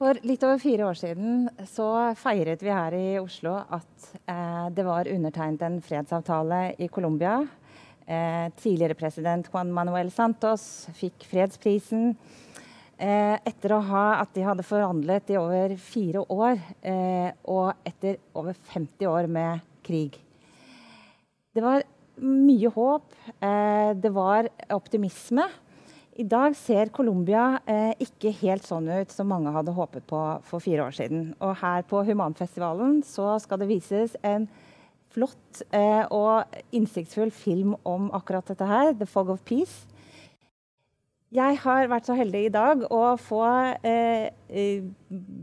For litt over fire år siden så feiret vi her i Oslo at eh, det var undertegnet en fredsavtale i Colombia. Eh, tidligere president Juan Manuel Santos fikk fredsprisen eh, etter ha at de hadde forhandlet i over fire år, eh, og etter over 50 år med krig. Det var mye håp. Eh, det var optimisme. I dag ser Colombia eh, ikke helt sånn ut som mange hadde håpet på for fire år siden. Og her på Humanfestivalen så skal det vises en flott eh, og innsiktsfull film om akkurat dette her, 'The Fog of Peace'. Jeg har vært så heldig i dag å få eh, eh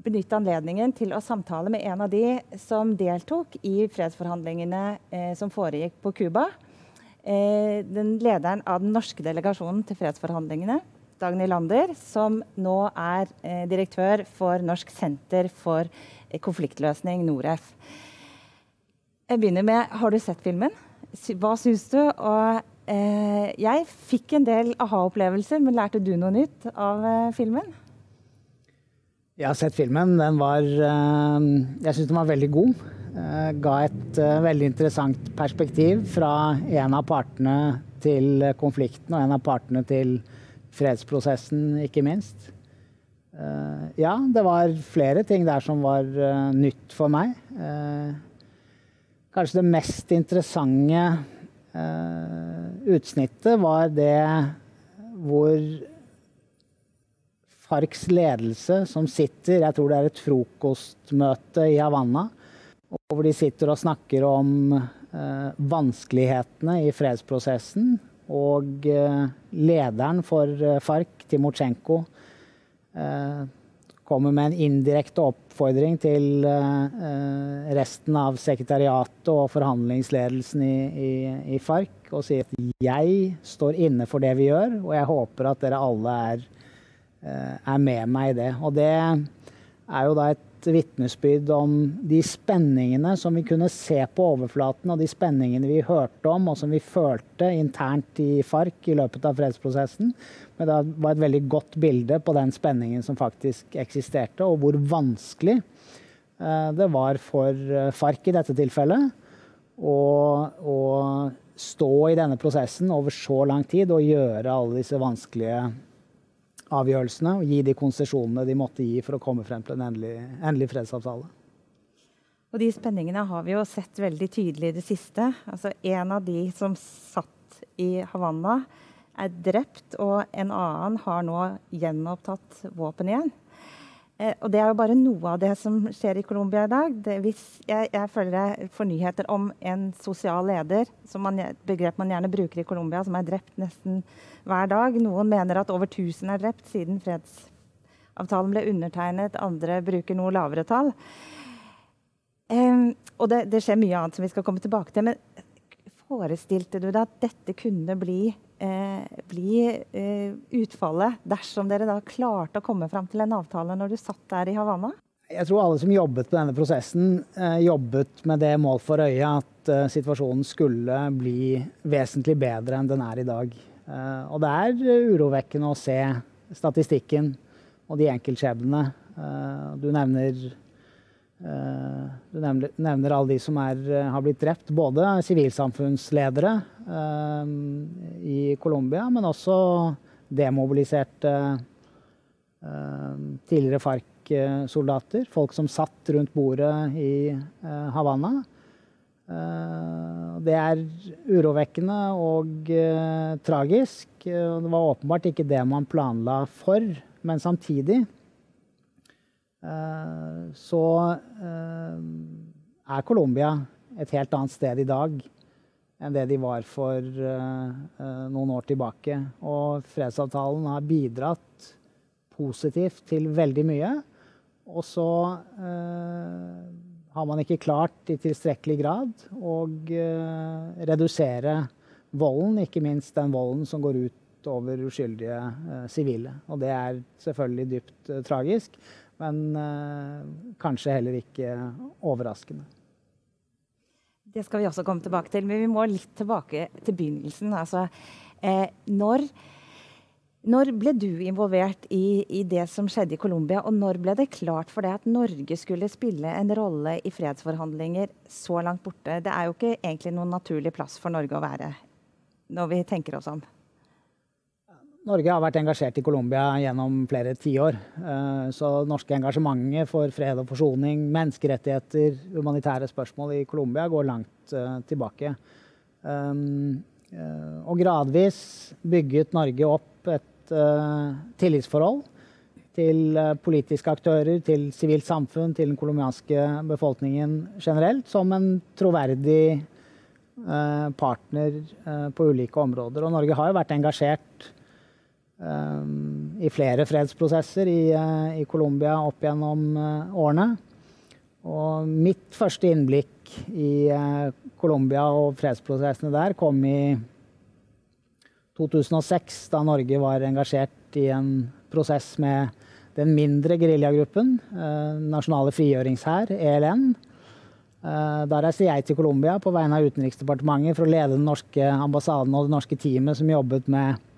benytte anledningen til å samtale med en av de som deltok i fredsforhandlingene eh, som foregikk på Cuba den lederen av den norske delegasjonen til fredsforhandlingene, Dagny Lander, som nå er eh, direktør for Norsk senter for eh, konfliktløsning, Noref. Jeg begynner med Har du sett filmen? Hva syns du? Og, eh, jeg fikk en del aha-opplevelser, men lærte du noe nytt av eh, filmen? Jeg har sett filmen. Den var eh, Jeg syns den var veldig god. Eh, ga et eh, veldig interessant perspektiv fra en av partene til konflikten og en av partene til fredsprosessen, ikke minst. Eh, ja, det var flere ting der som var nytt for meg. Kanskje det mest interessante utsnittet var det hvor FARCs ledelse som sitter Jeg tror det er et frokostmøte i Havanna hvor de sitter og snakker om eh, vanskelighetene i fredsprosessen. Og eh, lederen for eh, FARC, Timosjenko, eh, kommer med en indirekte oppfordring til eh, eh, resten av sekretariatet og forhandlingsledelsen i, i, i, FARC og sier at jeg står inne for det vi gjør, og jeg håper at dere alle er, er med meg i det. Og det er jo da et vitnesbyrd om de spenningene som vi kunne se på overflaten, og de spenningene vi hørte om, og som vi følte internt i FARC i løpet av fredsprosessen. Men det var et veldig godt bilde på den spenningen som faktisk eksisterte, og hvor vanskelig eh, det var for eh, FARC i dette tilfellet å, stå i denne prosessen over så lang tid og gjøre alle disse vanskelige avgjørelsene og gi de konsesjonene de måtte gi for å komme frem til en endelig, endelig fredsavtale. Og de spenningene har vi jo sett veldig tydelig i det siste. Altså, en av de som satt i Havanna, er drept, og en annen har nå gjenopptatt våpen igjen. Eh, og det er jo bare noe av det som skjer i Colombia i dag. Det, hvis jeg, jeg, føler jeg får nyheter om en sosial leder, som man, begrep man gjerne bruker i Colombia, som er drept nesten hver dag. Noen mener at over 1000 er drept siden fredsavtalen ble undertegnet. Andre bruker noe lavere tall. Eh, og det, det, skjer mye annet som vi skal komme tilbake til. Men forestilte du deg at dette kunne bli eh, bli eh, utfallet dersom dere da klarte å komme fram til en avtale når du satt der i Havanna? Jeg tror alle som jobbet på denne prosessen, eh, jobbet med det mål for øye at eh, situasjonen skulle bli vesentlig bedre enn den er i dag. Eh, og det er urovekkende å se statistikken og de enkeltskjebnene. Eh, du nevner Eh, du nevner, nevner, alle de som er, eh, har blitt drept. Både sivilsamfunnsledere eh, i Colombia, men også demobiliserte eh, tidligere FARC-soldater. Folk som satt rundt bordet i eh, Havanna. Eh, det er urovekkende og tragisk. Det var åpenbart ikke det man planla for, men samtidig Eh, så eh, er Colombia et helt annet sted i dag enn det de var for eh, noen år tilbake. Og fredsavtalen har bidratt positivt til veldig mye. Og så har man ikke klart i tilstrekkelig grad å redusere volden, ikke minst den volden som går ut over uskyldige sivile. og det er selvfølgelig dypt tragisk. Men eh, kanskje heller ikke overraskende. Det skal vi også komme tilbake til, men vi må litt tilbake til begynnelsen. Altså, eh, når, Når ble du involvert i, i, det som skjedde i Colombia, og når ble det klart for deg at Norge skulle spille en rolle i fredsforhandlinger så langt borte? Det er jo ikke egentlig noen naturlig plass for Norge å være, når vi tenker oss om. Norge har vært engasjert i Colombia gjennom flere tiår. Eh, så det norske engasjementet for fred og forsoning, menneskerettigheter, humanitære spørsmål i Colombia går langt eh, tilbake. Eh, og gradvis bygget Norge opp et tillitsforhold til politiske aktører, til sivilt samfunn, til den colombianske befolkningen generelt, som en troverdig partner på ulike områder. Og Norge har jo vært engasjert i flere fredsprosesser i, uh, i Colombia opp gjennom uh, årene. Og mitt første innblikk i uh, Colombia og fredsprosessene der kom i 2006, da Norge var engasjert i en prosess med den mindre geriljagruppen, Nasjonale frigjøringshær, ELN. Da reiste jeg til Colombia på vegne av Utenriksdepartementet for å lede den norske ambassaden og det norske teamet som jobbet med Eh,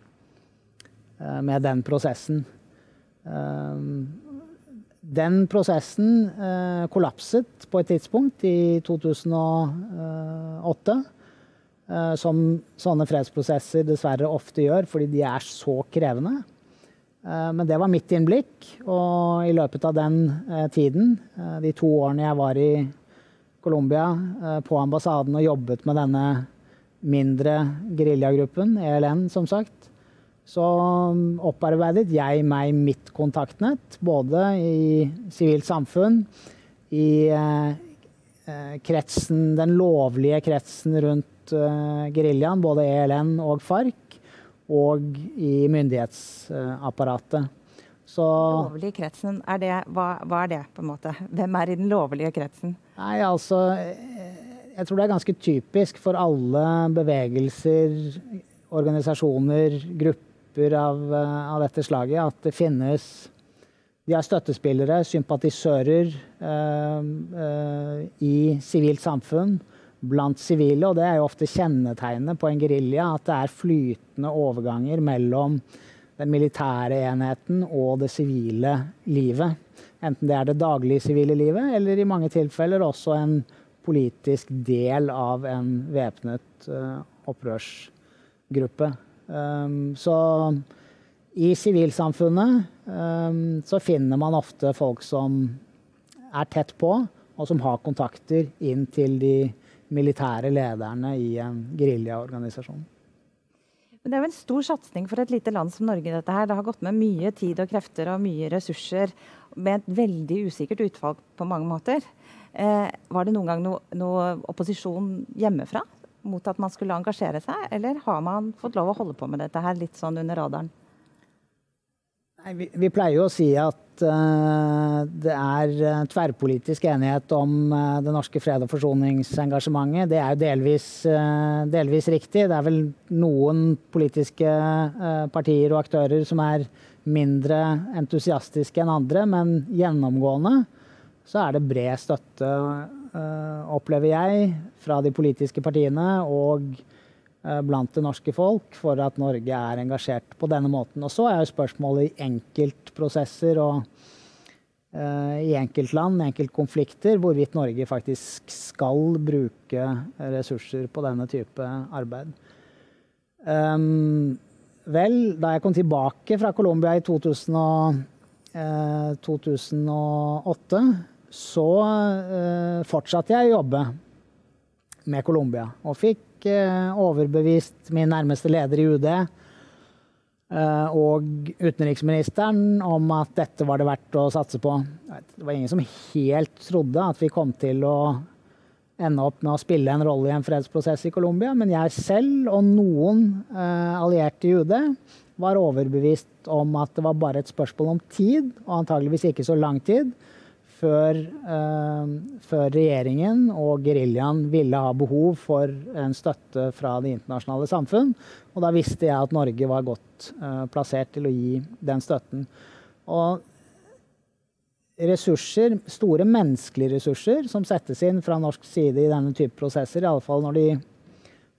med den prosessen. Eh, den prosessen eh, kollapset på et tidspunkt i 2008. Som sånne fredsprosesser dessverre ofte gjør, fordi de er så krevende. Men det var mitt innblikk, og i løpet av den tiden, de to årene jeg var i Colombia på ambassaden og jobbet med denne mindre geriljagruppen, ELN som sagt, så um, opparbeidet jeg meg mitt kontaktnett, både i sivilt samfunn, i eh, eh, kretsen, den lovlige kretsen rundt eh, geriljaen, både ELN og FARC, og i myndighetsapparatet. Så, lovlige kretsen, er det, hva, hva, er det, på en måte? Hvem er i den lovlige kretsen? Nei, altså Jeg tror det er ganske typisk for alle bevegelser, organisasjoner, grupper grupper av, eh, av, dette slaget at det finnes De har støttespillere, sympatisører eh, eh, i sivilt samfunn blant sivile. Og det er jo ofte kjennetegnet på en gerilja at det er flytende overganger mellom den militære enheten og det sivile livet. Enten det er det daglige sivile livet, eller i mange tilfeller også en politisk del av en væpnet opprørsgruppe. Um, så i sivilsamfunnet um, så finner man ofte folk som er tett på, og som har kontakter inn til de militære lederne i en geriljaorganisasjon. Det er jo en stor satsing for et lite land som Norge. dette her. Det har gått med mye tid og krefter og mye ressurser med et veldig usikkert utfall på mange måter. Eh, var det noen gang noe, noe opposisjon hjemmefra mot at man skulle engasjere seg, eller har man fått lov å holde på med dette her litt sånn under radaren? Nei, vi, vi, pleier jo å si at uh, det er uh, tverrpolitisk enighet om uh, det norske fred- og forsoningsengasjementet. Det er jo delvis, delvis, riktig. Det er vel noen politiske partier og aktører som er mindre entusiastiske enn andre, men gjennomgående så er det bred støtte Eh, opplever jeg, fra de politiske partiene og eh, blant det norske folk for at Norge er engasjert på denne måten. Og så er jo spørsmålet i enkeltprosesser og uh, i enkeltland, enkeltkonflikter, hvorvidt Norge faktisk skal bruke ressurser på denne type arbeid. Um, vel, da jeg kom tilbake fra Colombia i 2000 og, eh, 2008 så uh, fortsatte jeg å jobbe med Colombia. Og fikk uh, overbevist min nærmeste leder i UD uh, og utenriksministeren om at dette var det verdt å satse på. Det var ingen som helt trodde at vi kom til å ende opp med å spille en rolle i en fredsprosess i Colombia, men jeg selv og noen allierte i UD var overbevist om at det var bare et spørsmål om tid, og antageligvis ikke så lang tid, før, eh, før regjeringen og geriljaen ville ha behov for en støtte fra det internasjonale samfunn. Og da visste jeg at Norge var godt eh, plassert til å gi den støtten. Og ressurser, store menneskelige ressurser som settes inn fra norsk side i denne type prosesser, i alle fall når de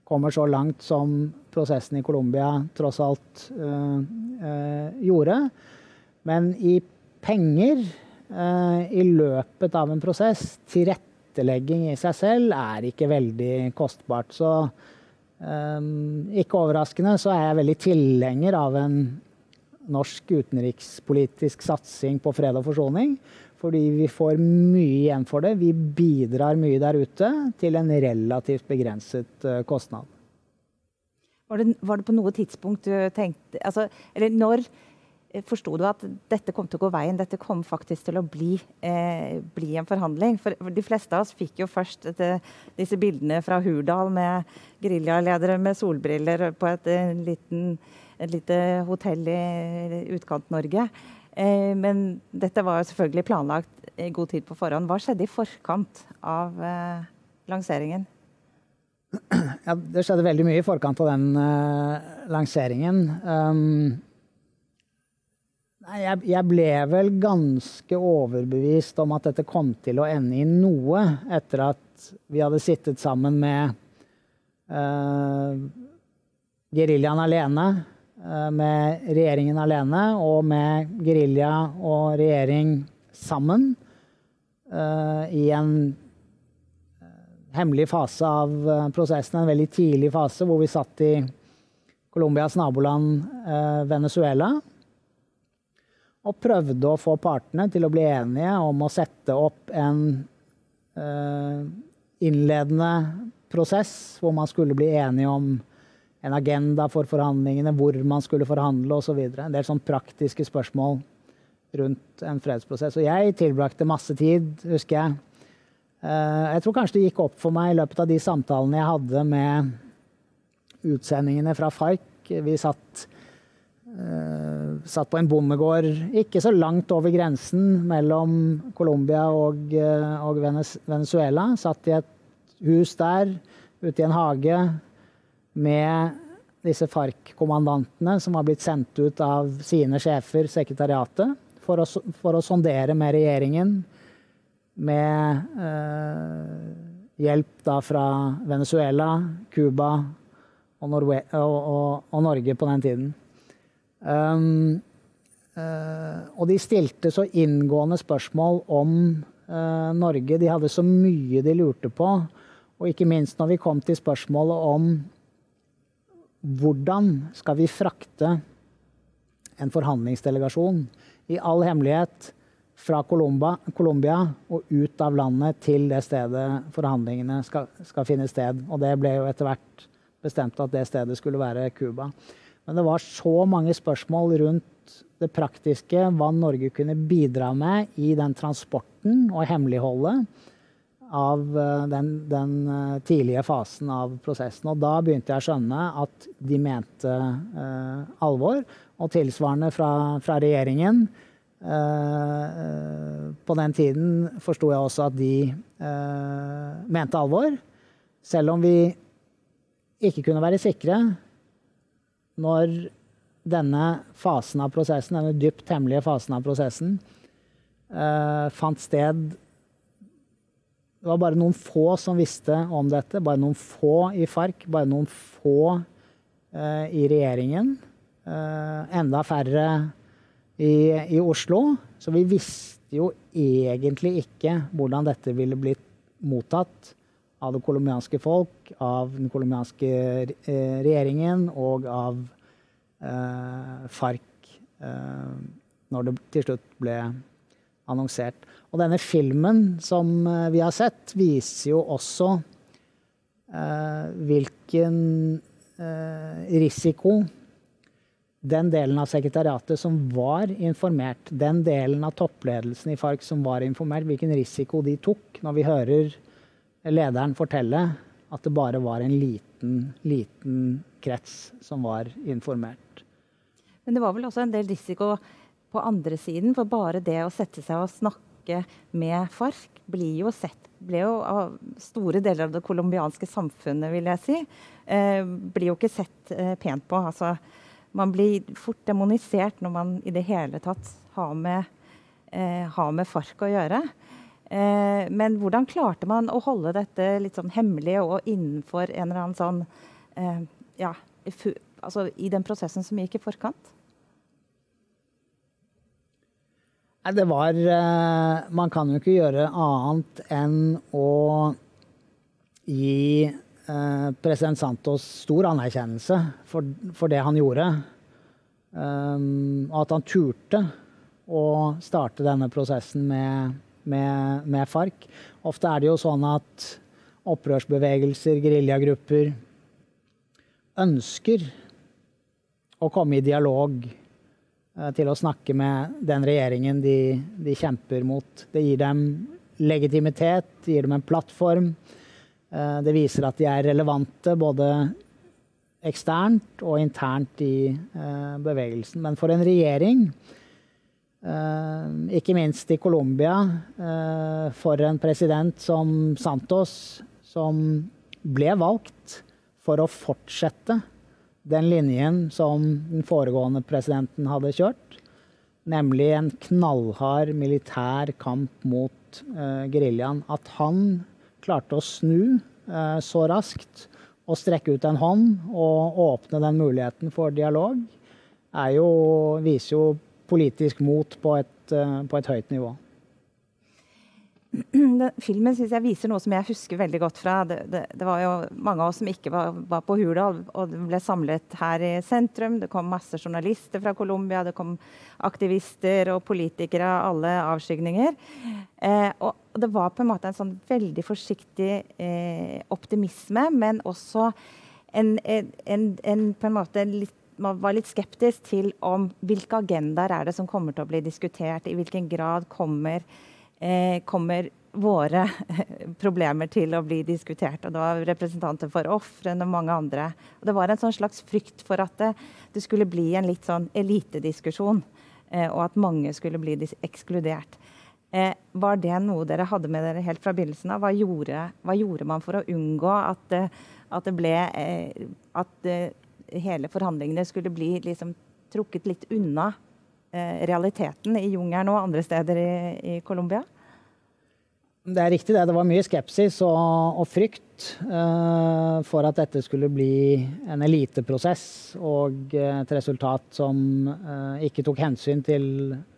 kommer så langt som prosessen i Colombia tross alt eh, uh, gjorde. Men i penger i løpet av en prosess, tilrettelegging i seg selv, er ikke veldig kostbart. Så ikke overraskende så er jeg veldig tilhenger av en norsk utenrikspolitisk satsing på fred og forsoning. Fordi vi får mye igjen for det. Vi bidrar mye der ute til en relativt begrenset uh, kostnad. Var det, var det, på noe tidspunkt du tenkte altså, Eller når eh, forsto du at dette kom til å gå veien? Dette kom faktisk til å bli, eh, bli en forhandling? For, de fleste av oss fikk jo først dette, disse bildene fra Hurdal med geriljaledere med solbriller på et, en liten et lite hotell i Utkant-Norge. Eh, men dette var selvfølgelig planlagt i god tid på forhånd. Hva skjedde i forkant av eh, lanseringen? Ja, det skjedde veldig mye i forkant av den uh, lanseringen. Um, jeg, jeg, ble vel ganske overbevist om at dette kom til å ende i noe etter at vi hadde sittet sammen med uh, geriljaen alene uh, med regjeringen alene og med gerilja og regjering sammen uh, i en hemmelig fase av prosessen, en veldig tidlig fase hvor vi satt i Colombias naboland Venezuela og prøvde å få partene til å bli enige om å sette opp en innledende prosess hvor man skulle bli enige om en agenda for forhandlingene, hvor man skulle forhandle osv. En del sånn praktiske spørsmål rundt en fredsprosess. Og jeg tilbrakte masse tid, husker jeg. Eh, jeg tror kanskje det gikk opp for meg i løpet av de samtalene jeg hadde med utsendingene fra FARC. Vi satt, satt på en bondegård ikke så langt over grensen mellom Colombia og, uh, og Venezuela. Satt i et hus der, ute i en hage med disse FARC-kommandantene som har blitt sendt ut av sine sjefer, sekretariatet, for å, for å sondere med regjeringen, med eh, hjelp da fra Venezuela, Cuba og, og, og, Norge på den tiden. Um, uh, og de stilte så inngående spørsmål om uh, Norge. De hadde så mye de lurte på. Og ikke minst når vi kom til spørsmålet om hvordan skal vi frakte en forhandlingsdelegasjon i all hemmelighet fra Colombia og ut av landet til det stedet forhandlingene skal, skal, finne sted. Og det ble jo etter hvert bestemt at det stedet skulle være Cuba. Men det var så mange spørsmål rundt det praktiske, hva Norge kunne bidra med i den transporten og hemmeligholdet av eh, den, den, eh, tidlige fasen av prosessen. Og da begynte jeg å skjønne at de mente eh, alvor. Og tilsvarende fra, fra regjeringen. Eh, på den tiden forsto jeg også at de eh, mente alvor. Selv om vi ikke kunne være sikre når denne fasen av prosessen, denne dypt hemmelige fasen av prosessen fant sted det var bare noen få som visste om dette. Bare noen få i FARC, bare noen få uh, i regjeringen. Uh, enda færre i, i, Oslo. Så vi visste jo egentlig ikke hvordan dette ville blitt mottatt av det colombianske folk, av den colombianske uh, regjeringen og av FARC når det til slutt ble annonsert. Og denne filmen som eh, vi har sett, viser jo også eh, hvilken eh, risiko den delen av sekretariatet som var informert, den delen av toppledelsen i FARC som var informert, hvilken risiko de tok når vi hører lederen fortelle at det bare var en liten, liten krets som var informert. Men det var vel også en del risiko på andre siden. For bare det å sette seg og snakke med FARC blir jo sett ble jo av store deler av det colombianske samfunnet, vil jeg si, eh, blir jo ikke sett eh, pent på. Altså, man blir fort demonisert når man i det hele tatt har med, eh, har med FARC å gjøre. Eh, men hvordan klarte man å holde dette litt sånn hemmelig og innenfor en eller annen sånn eh, ja, altså i den prosessen som gikk i forkant? Det var eh, Man kan jo ikke gjøre annet enn å gi president Santos stor anerkjennelse for, for det han gjorde. Og at han turte å starte denne prosessen med, med, med FARC. Ofte er det jo sånn at opprørsbevegelser, geriljagrupper, ønsker å komme i dialog eh, til å snakke med den regjeringen de, de, kjemper mot. Det gir dem legitimitet, det gir dem en plattform. Eh, det viser at de er relevante både eksternt og internt i eh, bevegelsen. Men for en regjering, ikke minst i Colombia, for en president som Santos, som ble valgt for å fortsette den linjen som den foregående presidenten hadde kjørt. Nemlig en knallhard militær kamp mot uh, geriljaen. At han klarte å snu uh, så raskt og strekke ut en hånd og åpne den muligheten for dialog, jo, viser jo politisk mot på et, uh, på et høyt nivå. filmen synes jeg viser noe som jeg husker veldig godt fra Det, det, det var jo mange av oss som ikke var, var, på Hurdal, og ble samlet her i sentrum. Det kom masse journalister fra Colombia, det kom aktivister og politikere av alle avskygninger. Eh, og det var på en måte en sånn veldig forsiktig eh, optimisme, men også en, en, en, på en måte litt man var litt skeptisk til om hvilke agendaer er det som kommer til å bli diskutert, i hvilken grad kommer eh, kommer våre problemer til å bli diskutert. Og det var representanter for ofrene og mange andre. Og det var en sånn slags frykt for at det, det skulle bli en litt sånn elitediskusjon, eh, og at mange skulle bli ekskludert. Eh, var det noe dere hadde med dere helt fra begynnelsen av? Hva gjorde, hva gjorde man for å unngå at, at det ble eh, At hele forhandlingene skulle bli liksom trukket litt unna eh, realiteten i jungelen og andre steder i, i Colombia? Det er riktig det. Det var mye skepsis og, og frykt eh, for at dette skulle bli en eliteprosess og et resultat som eh, ikke tok hensyn til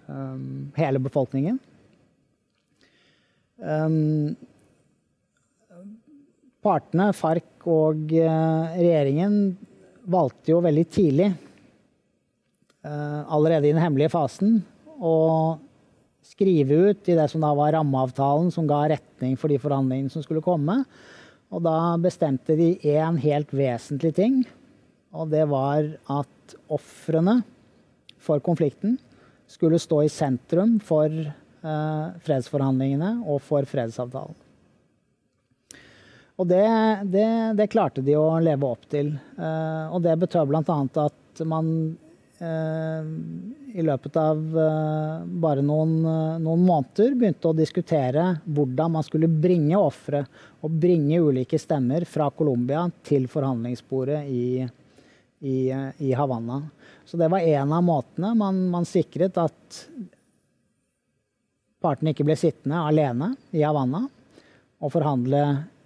um, hele befolkningen. Um, partene, FARC og uh, regjeringen, valgte jo veldig tidlig, allerede i den hemmelige fasen, å skrive ut i det som da var rammeavtalen som ga retning for de forhandlingene som skulle komme. Og da bestemte de én helt vesentlig ting, og det var at ofrene for konflikten skulle stå i sentrum for eh, fredsforhandlingene og for fredsavtalen. Og det, det, det, klarte de å leve opp til. Eh, og det betød bl.a. at man Eh, i løpet av eh, bare noen, noen, måneder begynte å diskutere hvordan man skulle bringe ofre og bringe ulike stemmer fra Colombia til forhandlingsbordet i, i, i Havanna. Så det var en av måtene man, man sikret at partene ikke ble sittende alene i Havanna og forhandle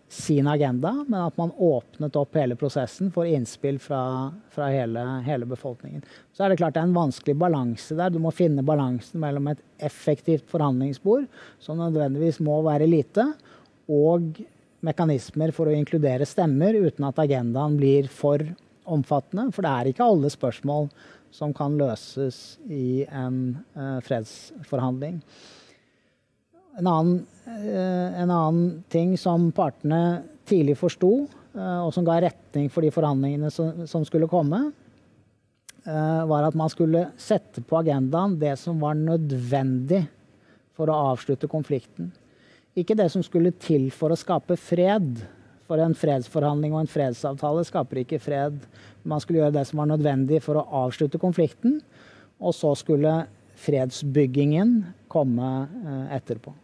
sin agenda, men at man åpnet opp hele prosessen for innspill fra, fra hele, hele, befolkningen. Så er det klart det er en vanskelig balanse der. Du må finne balansen mellom et effektivt forhandlingsbord, som nødvendigvis må være lite, og mekanismer for å inkludere stemmer uten at agendaen blir for omfattende. For det er ikke alle spørsmål som kan løses i en uh, fredsforhandling. En annen, eh, en annen, ting som partene tidlig forsto, eh, og som ga retning for de forhandlingene som, skulle komme, eh, var at man skulle sette på agendaen det som var nødvendig for å avslutte konflikten. Ikke det som skulle til for å skape fred. For en fredsforhandling og en fredsavtale skaper ikke fred. Man skulle gjøre det som var nødvendig for å avslutte konflikten. Og så skulle fredsbyggingen komme etterpå.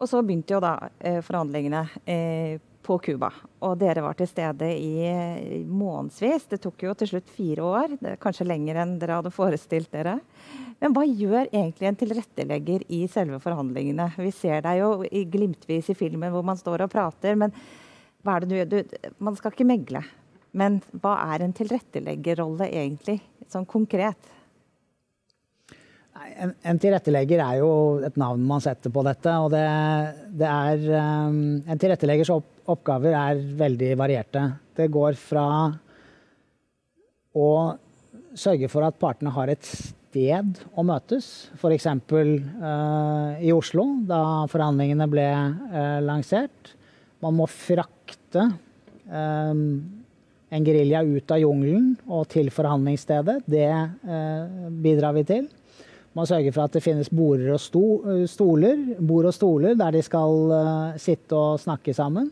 Og så begynte jo da eh, forhandlingene eh, på Cuba. Og dere var til stede i, månedsvis. Det tok jo til slutt fire år. Kanskje lenger enn dere hadde forestilt dere. Men hva gjør egentlig en tilrettelegger i selve forhandlingene? Vi ser deg jo i glimtvis i filmen hvor man står og prater. men hva er det du, du, Man skal ikke megle, men hva er en tilretteleggerrolle egentlig, sånn konkret? En, en, tilrettelegger er jo et navn man setter på dette. Og det, det er um, En tilretteleggers opp, oppgaver er veldig varierte. Det går fra å sørge for at partene har et sted å møtes. F.eks. Uh, i Oslo, da forhandlingene ble uh, lansert. Man må frakte um, en gerilja ut av jungelen og til forhandlingsstedet. Det uh, bidrar vi til. Man sørger for at det finnes border og sto, stoler, bord og stoler der de skal uh, sitte og snakke sammen.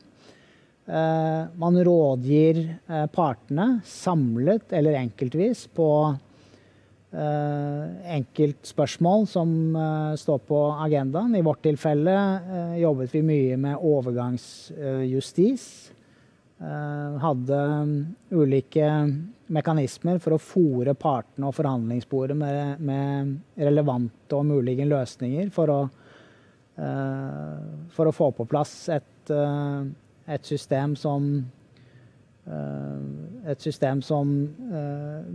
Uh, man rådgir partene samlet eller enkeltvis på enkeltspørsmål som står på agendaen. I vårt tilfelle jobbet vi mye med overgangsjustis. hadde um, ulike mekanismer for å fòre partene og forhandlingsbordet med, med, relevante og mulige løsninger for å, uh, for å få på plass et, uh, et system som uh, et system som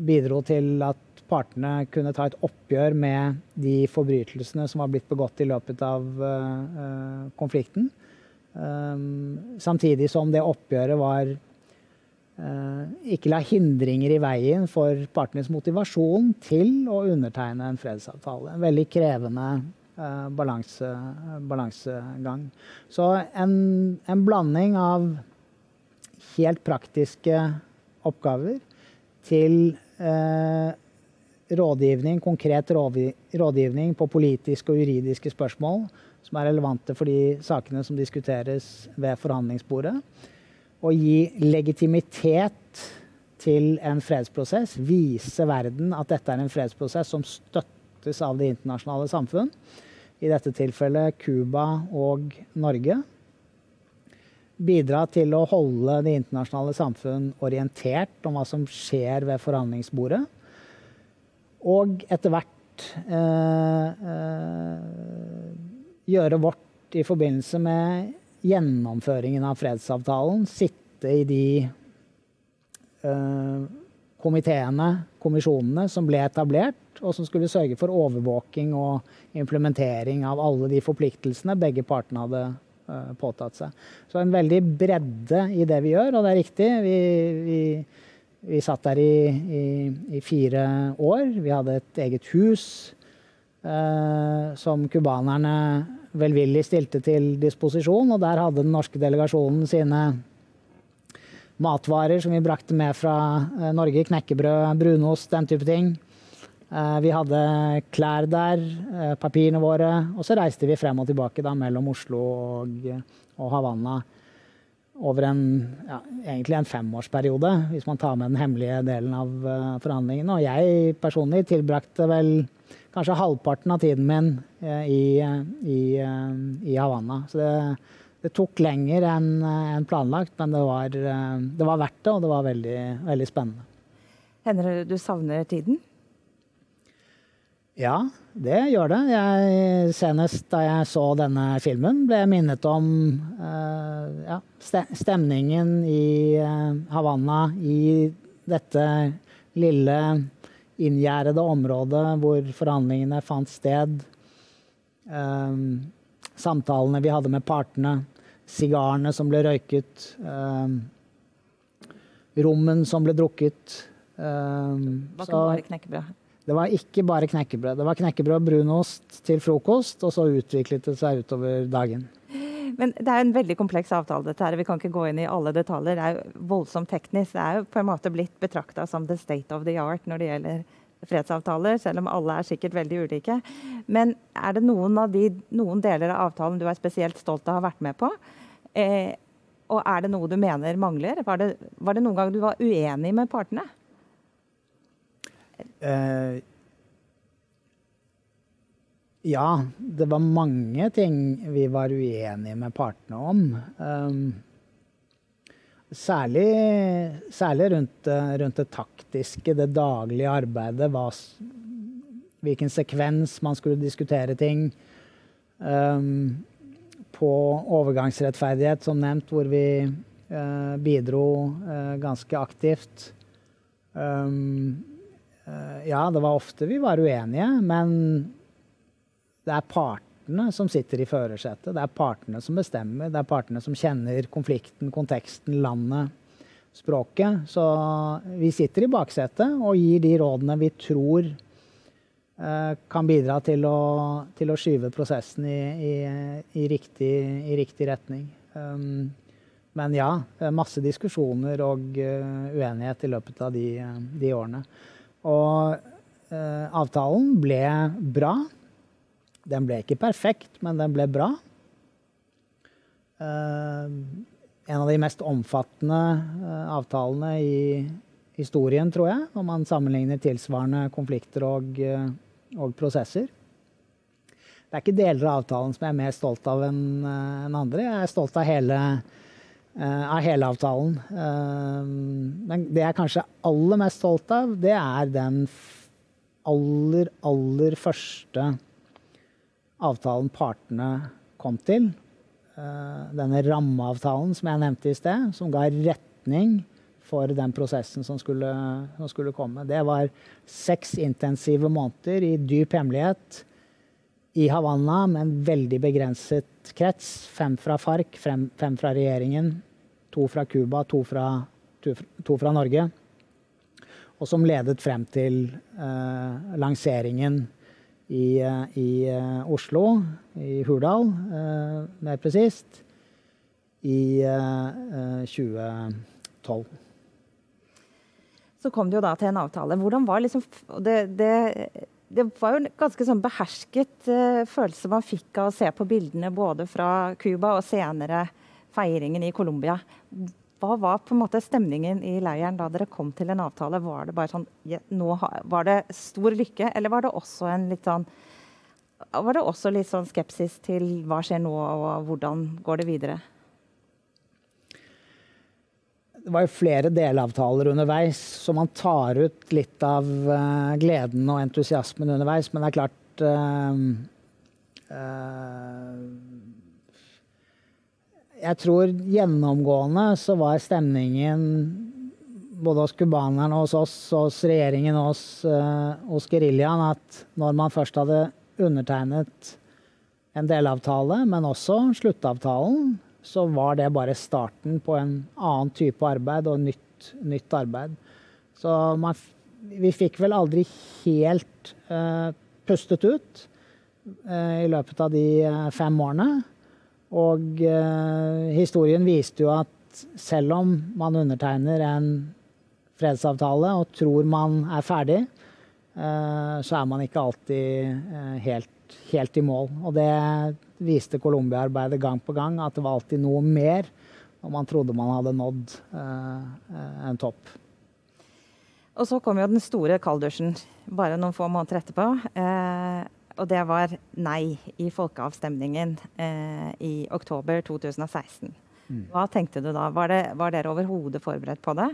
bidro til at partene kunne ta et oppgjør med de forbrytelsene som var blitt begått i løpet av konflikten. samtidig som det oppgjøret var ikke la hindringer i veien for partenes motivasjon til å undertegne en fredsavtale. En veldig krevende uh, balanse, balansegang. Så en, en, blanding av helt praktiske oppgaver til eh, rådgivning, konkret rådgivning på politiske og juridiske spørsmål som er relevante for de sakene som diskuteres ved forhandlingsbordet å gi legitimitet til en fredsprosess, vise verden at dette er en fredsprosess som støttes av det internasjonale samfunn, i dette tilfellet Cuba og Norge. Bidra til å holde det internasjonale samfunn orientert om hva som skjer ved forhandlingsbordet. Og etter hvert eh, eh, gjøre vårt i forbindelse med gjennomføringen av fredsavtalen sitte i de uh, komiteene, kommisjonene, som ble etablert, og som skulle sørge for overvåking og implementering av alle de forpliktelsene begge partene hadde uh, påtatt seg. Så en veldig bredde i det vi gjør, og det er riktig. Vi, vi, vi satt der i, i, i, fire år. Vi hadde et eget hus som cubanerne velvillig stilte til disposisjon. Og der hadde den norske delegasjonen sine matvarer som vi brakte med fra eh, Norge. Knekkebrød, brunost, den type ting. Eh, vi hadde klær der, eh, papirene våre. Og så reiste vi frem og tilbake da, mellom Oslo og, og Havanna over en, ja, egentlig en femårsperiode, hvis man tar med den hemmelige delen av forhandlingene. Og jeg personlig tilbrakte vel kanskje halvparten av tiden min eh, i, i, eh, i Havanna. Så det, det, tok lenger enn en planlagt, men det var, eh, det var, verdt det, og det var veldig, veldig spennende. Hender det du savner tiden? Ja, det gjør det. Jeg, senest da jeg så denne filmen, ble jeg minnet om uh, ja, stemningen i uh, Havanna, i dette lille inngjerdede området hvor forhandlingene fant sted. Um, samtalene vi hadde med partene, sigarene som ble røyket, um, rommen som ble drukket. Um, det var ikke bare knekkebrød? Det var ikke bare knekkebrød. Det var knekkebrød og brunost til frokost, og så utviklet det seg utover dagen. Men det er en veldig kompleks avtale, dette her. Vi kan ikke gå inn i alle detaljer. Det er jo voldsomt teknisk. Det er jo på en måte blitt betrakta som the state of the art når det gjelder fredsavtaler, selv om alle er sikkert veldig ulike. Men er det noen, av de, noen deler av avtalen du er spesielt stolt av å ha vært med på? Eh, og er det noe du mener mangler? Var det, var det noen gang du var uenig med partene? Uh, ja, det var mange ting vi var uenige med partene om. Um, særlig, særlig rundt, rundt, det taktiske, det daglige arbeidet. Hva, hvilken sekvens man skulle diskutere ting. Um, på overgangsrettferdighet, som nevnt, hvor vi bidro ganske aktivt. Ja, det var ofte vi var uenige, men det er partene som sitter i førersetet. Det er partene som bestemmer. Det er partene som kjenner konflikten, konteksten, landet, språket. Så vi sitter i baksetet og gir de rådene vi tror eh, kan bidra til å, til å skyve prosessen i, i, i, riktig, i riktig, retning. Um, men ja, masse diskusjoner og uh, uenighet i løpet av de, de årene. Og uh, avtalen ble bra. Den ble ikke perfekt, men den ble bra. Uh, en av de mest omfattende uh, avtalene i historien, tror jeg, når man sammenligner tilsvarende konflikter og, uh, og, prosesser. Det er ikke deler av avtalen som jeg er mer stolt av enn en andre. Jeg er stolt av hele, av hele avtalen. men det jeg er kanskje aller mest stolt av, det er den aller, aller første avtalen partene kom til. Eh, denne rammeavtalen som jeg nevnte i sted, som ga retning for den prosessen som skulle, som skulle komme. Det var seks intensive måneder i dyp hemmelighet i Havanna med en veldig begrenset krets. Fem fra FARC, fem, fem fra regjeringen, to fra Cuba, to to, to fra Norge. Og som ledet frem til eh, lanseringen i, eh, i uh, Oslo, i Hurdal uh, mer presist, i uh, 2012. Så kom det jo da til en avtale. Hvordan var liksom det, det, det var jo en ganske sånn behersket følelse man fikk av å se på bildene både fra Cuba og senere feiringen i Colombia. Hva var på en måte stemningen i leiren da dere kom til en avtale? Var det bare sånn, nå var det stor lykke, eller var det også en litt sånn var det også litt sånn skepsis til hva skjer nå, og hvordan går det videre? Det var jo flere delavtaler underveis, så man tar ut litt av uh, gleden og entusiasmen underveis. Men det er klart uh, uh, jeg tror gjennomgående så var stemningen både hos cubanerne hos oss, hos regjeringen og hos, uh, hos geriljaen at når man først hadde undertegnet en delavtale, men også sluttavtalen, så var det bare starten på en annen type arbeid og nytt, nytt arbeid. Så man, vi fikk vel aldri helt uh, pustet ut uh, i løpet av de fem årene. Og eh, historien viste jo at selv om man undertegner en fredsavtale og tror man er ferdig, eh, så er man ikke alltid eh, helt, helt, i mål. Og det viste Colombia-arbeidet gang på gang, at det var alltid noe mer. når man trodde man hadde nådd eh, en topp. Og så kom jo den store kalddusjen bare noen få måneder etterpå. Eh, og det var nei i folkeavstemningen eh, i oktober 2016. Mm. Hva tenkte du da? Var, det, var dere overhodet forberedt på det?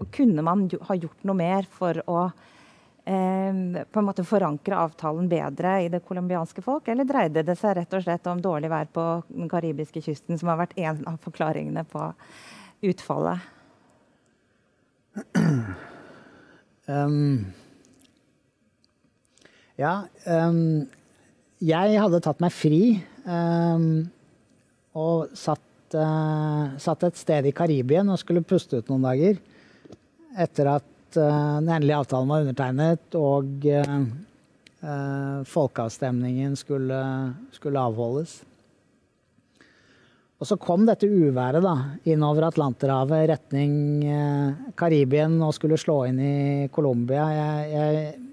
Og kunne man ha gjort noe mer for å eh, på en måte forankre avtalen bedre i det colombianske folk? Eller dreide det seg rett og slett om dårlig vær på den karibiske kysten, som har vært en av forklaringene på utfallet? Um ja, um, jeg hadde tatt meg fri um, og satt, uh, satt, et sted i Karibien og skulle puste ut noen dager. Etter at uh, den endelige avtalen var undertegnet og uh, folkeavstemningen skulle, skulle, avholdes. Og så kom dette uværet da, innover Atlanterhavet, retning Karibien og skulle slå inn i Colombia. Jeg, jeg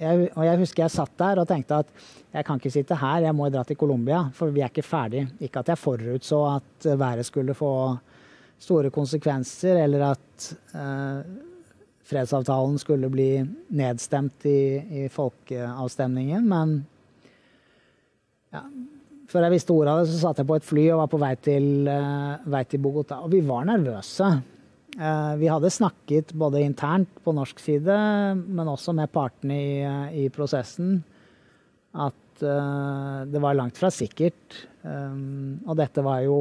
jeg, og jeg husker jeg satt der og tenkte at jeg kan ikke sitte her, jeg må dra til Colombia, for vi er ikke ferdig. Ikke at jeg forutså at været skulle få store konsekvenser, eller at eh, fredsavtalen skulle bli nedstemt i, i folkeavstemningen, men ja, før jeg visste ordet av det, så satt jeg på et fly og var på vei til, uh, vei til Bogotá. Og vi var nervøse. Eh, vi hadde snakket både internt på norsk side, men også med partene i, i prosessen, at uh, det var langt fra sikkert. Um, og dette var jo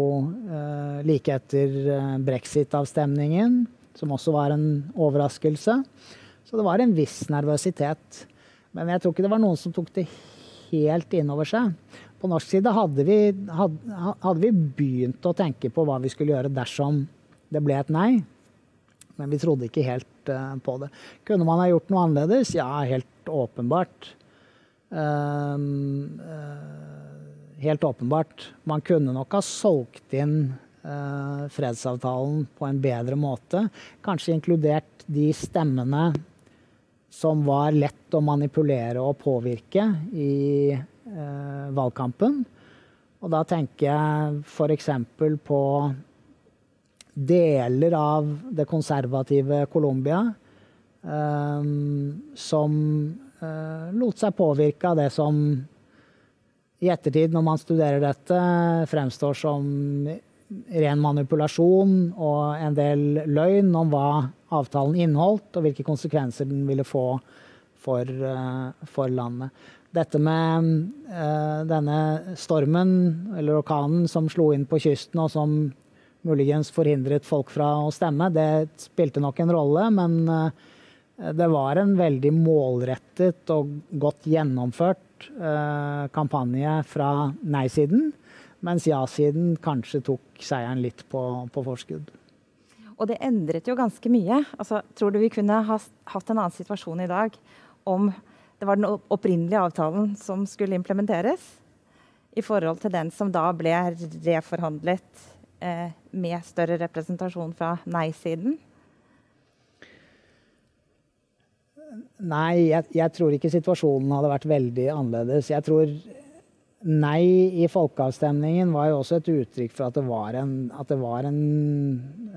uh, like etter brexit-avstemningen, som også var en overraskelse. Så det var en viss nervøsitet. Men jeg tror ikke det var noen som tok det helt inn over seg. På norsk side hadde vi, hadde, hadde vi begynt å tenke på hva vi skulle gjøre dersom det ble et nei. Men vi trodde ikke helt uh, på det. Kunne man ha gjort noe annerledes? Ja, helt åpenbart. Um, uh, helt åpenbart. Man kunne nok ha solgt inn uh, fredsavtalen på en bedre måte. Kanskje inkludert de stemmene som var lett å manipulere og påvirke i valgkampen. Og da tenker jeg f.eks. på deler av det konservative Colombia um, som uh, lot seg påvirke av det som i ettertid, når man studerer dette, fremstår som ren manipulasjon og en del løgn om hva avtalen inneholdt, og hvilke konsekvenser den ville få for, uh, for landet. Dette med uh, denne stormen, eller orkanen, som slo inn på kysten, og som muligens forhindret folk fra å stemme. Det spilte nok en rolle, men eh, det var en veldig målrettet og godt gjennomført eh, kampanje fra nei-siden, mens ja-siden kanskje tok seieren litt på, på, forskudd. Og det endret jo ganske mye. Altså, tror du vi kunne ha hatt en annen situasjon i dag om det var den opprinnelige avtalen som skulle implementeres, i forhold til den som da ble reforhandlet med større representasjon fra nei-siden? Nei, jeg, jeg, tror ikke situasjonen hadde vært veldig annerledes. Jeg tror nei i folkeavstemningen var jo også et uttrykk for at det var en, det var en,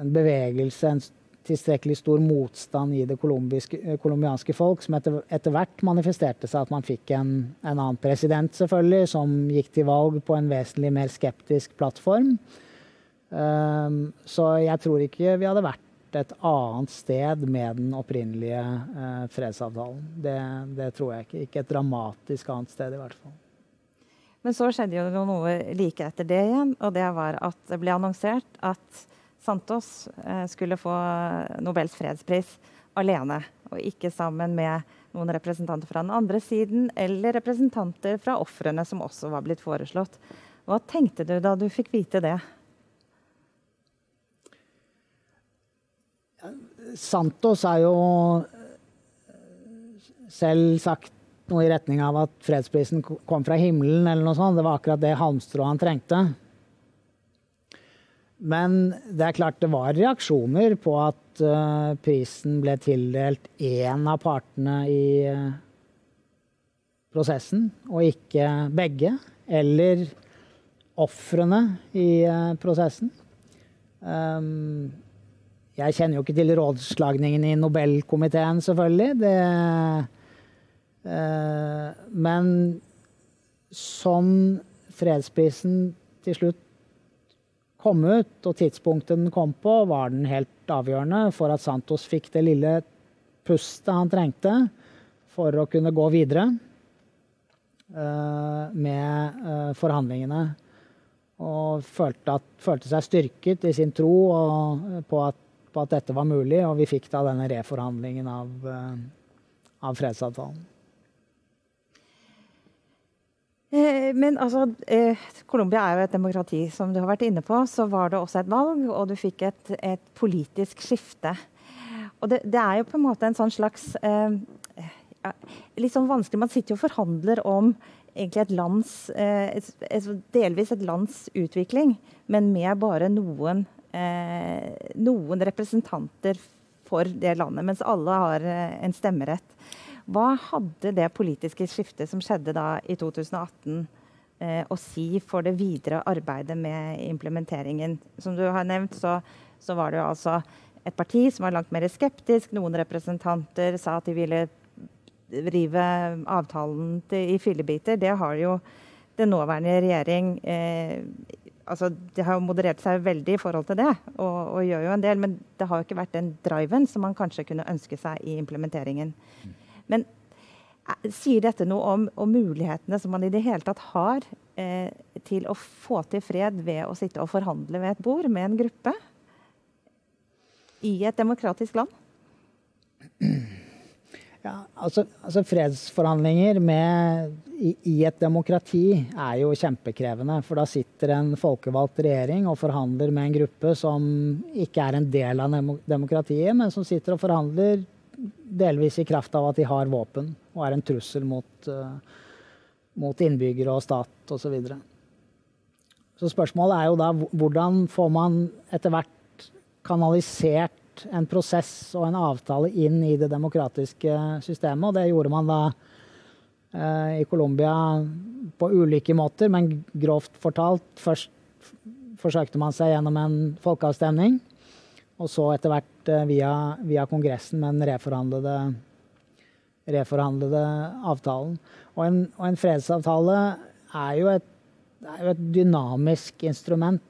en bevegelse, en tilstrekkelig stor motstand i det colombianske folk, som etter, etter, hvert manifesterte seg at man fikk en, en annen president, selvfølgelig, som gikk til valg på en vesentlig mer skeptisk plattform. Ehm, så jeg tror ikke vi hadde vært et annet sted med den opprinnelige uh, fredsavtalen. Det, det, tror jeg ikke. Ikke et dramatisk annet sted, i hvert fall. Men så skjedde jo noe like etter det igjen, og det var at det ble annonsert at Santos uh, skulle få Nobels fredspris alene, og ikke sammen med noen representanter fra den andre siden, eller representanter fra ofrene som også var blitt foreslått. Hva tenkte du da du fikk vite det? Santos har jo selv sagt noe i retning av at fredsprisen kom fra himmelen, eller noe sånt. Det var akkurat det halmstrået han trengte. Men det er klart det var reaksjoner på at uh, prisen ble tildelt én av partene i uh, prosessen, og ikke begge. Eller ofrene i prosessen. Um, jeg kjenner jo ikke til rådslagningen i Nobelkomiteen, selvfølgelig. Det, eh, men sånn fredsprisen til slutt kom ut, og tidspunktet den kom på, var den helt avgjørende for at Santos fikk det lille pustet han trengte for å kunne gå videre eh, med eh, forhandlingene. Og følte, at, følte, seg styrket i sin tro på at at dette var mulig, og vi fikk da denne reforhandlingen av, eh, av fredsavtalen. Eh, men altså, eh, Colombia er jo et demokrati, som du har vært inne på. Så var det også et valg, og du fikk et, et politisk skifte. Og det, det, er jo på en måte en sånn slags eh, Litt sånn vanskelig Man sitter jo og forhandler om egentlig et lands eh, et, Delvis et lands utvikling, men med bare noen noen representanter for det landet, mens alle har eh, en stemmerett. Hva hadde det politiske skiftet som skjedde da i 2018 eh, å si for det videre arbeidet med implementeringen? Som du har nevnt, så, så var det jo altså et parti som var langt mer skeptisk. Noen representanter sa at de ville rive avtalen til, i fillebiter. Det har jo den nåværende regjering eh, altså, De har jo moderert seg veldig i forhold til det, og, og, gjør jo en del. Men det har jo ikke vært den driven som man kanskje kunne ønske seg i implementeringen. Men Sier dette noe om, om, mulighetene som man i det hele tatt har eh, til å få til fred ved å sitte og forhandle ved et bord med en gruppe i et demokratisk land? Ja, altså, altså Fredsforhandlinger med, i, i, et demokrati er jo kjempekrevende. For da sitter en folkevalgt regjering og forhandler med en gruppe som ikke er en del av demokratiet, men som sitter og forhandler delvis i kraft av at de har våpen og er en trussel mot, uh, mot innbyggere og stat osv. Så, videre. så spørsmålet er jo da hvordan får man etter hvert kanalisert en prosess og en avtale inn i det demokratiske systemet. Og det gjorde man da eh, i Colombia på ulike måter, men grovt fortalt. Først forsøkte man seg gjennom en folkeavstemning, og så etter hvert eh, via, via, Kongressen med den reforhandlede, reforhandlede avtalen. Og en, og en, fredsavtale er jo et, er jo et dynamisk instrument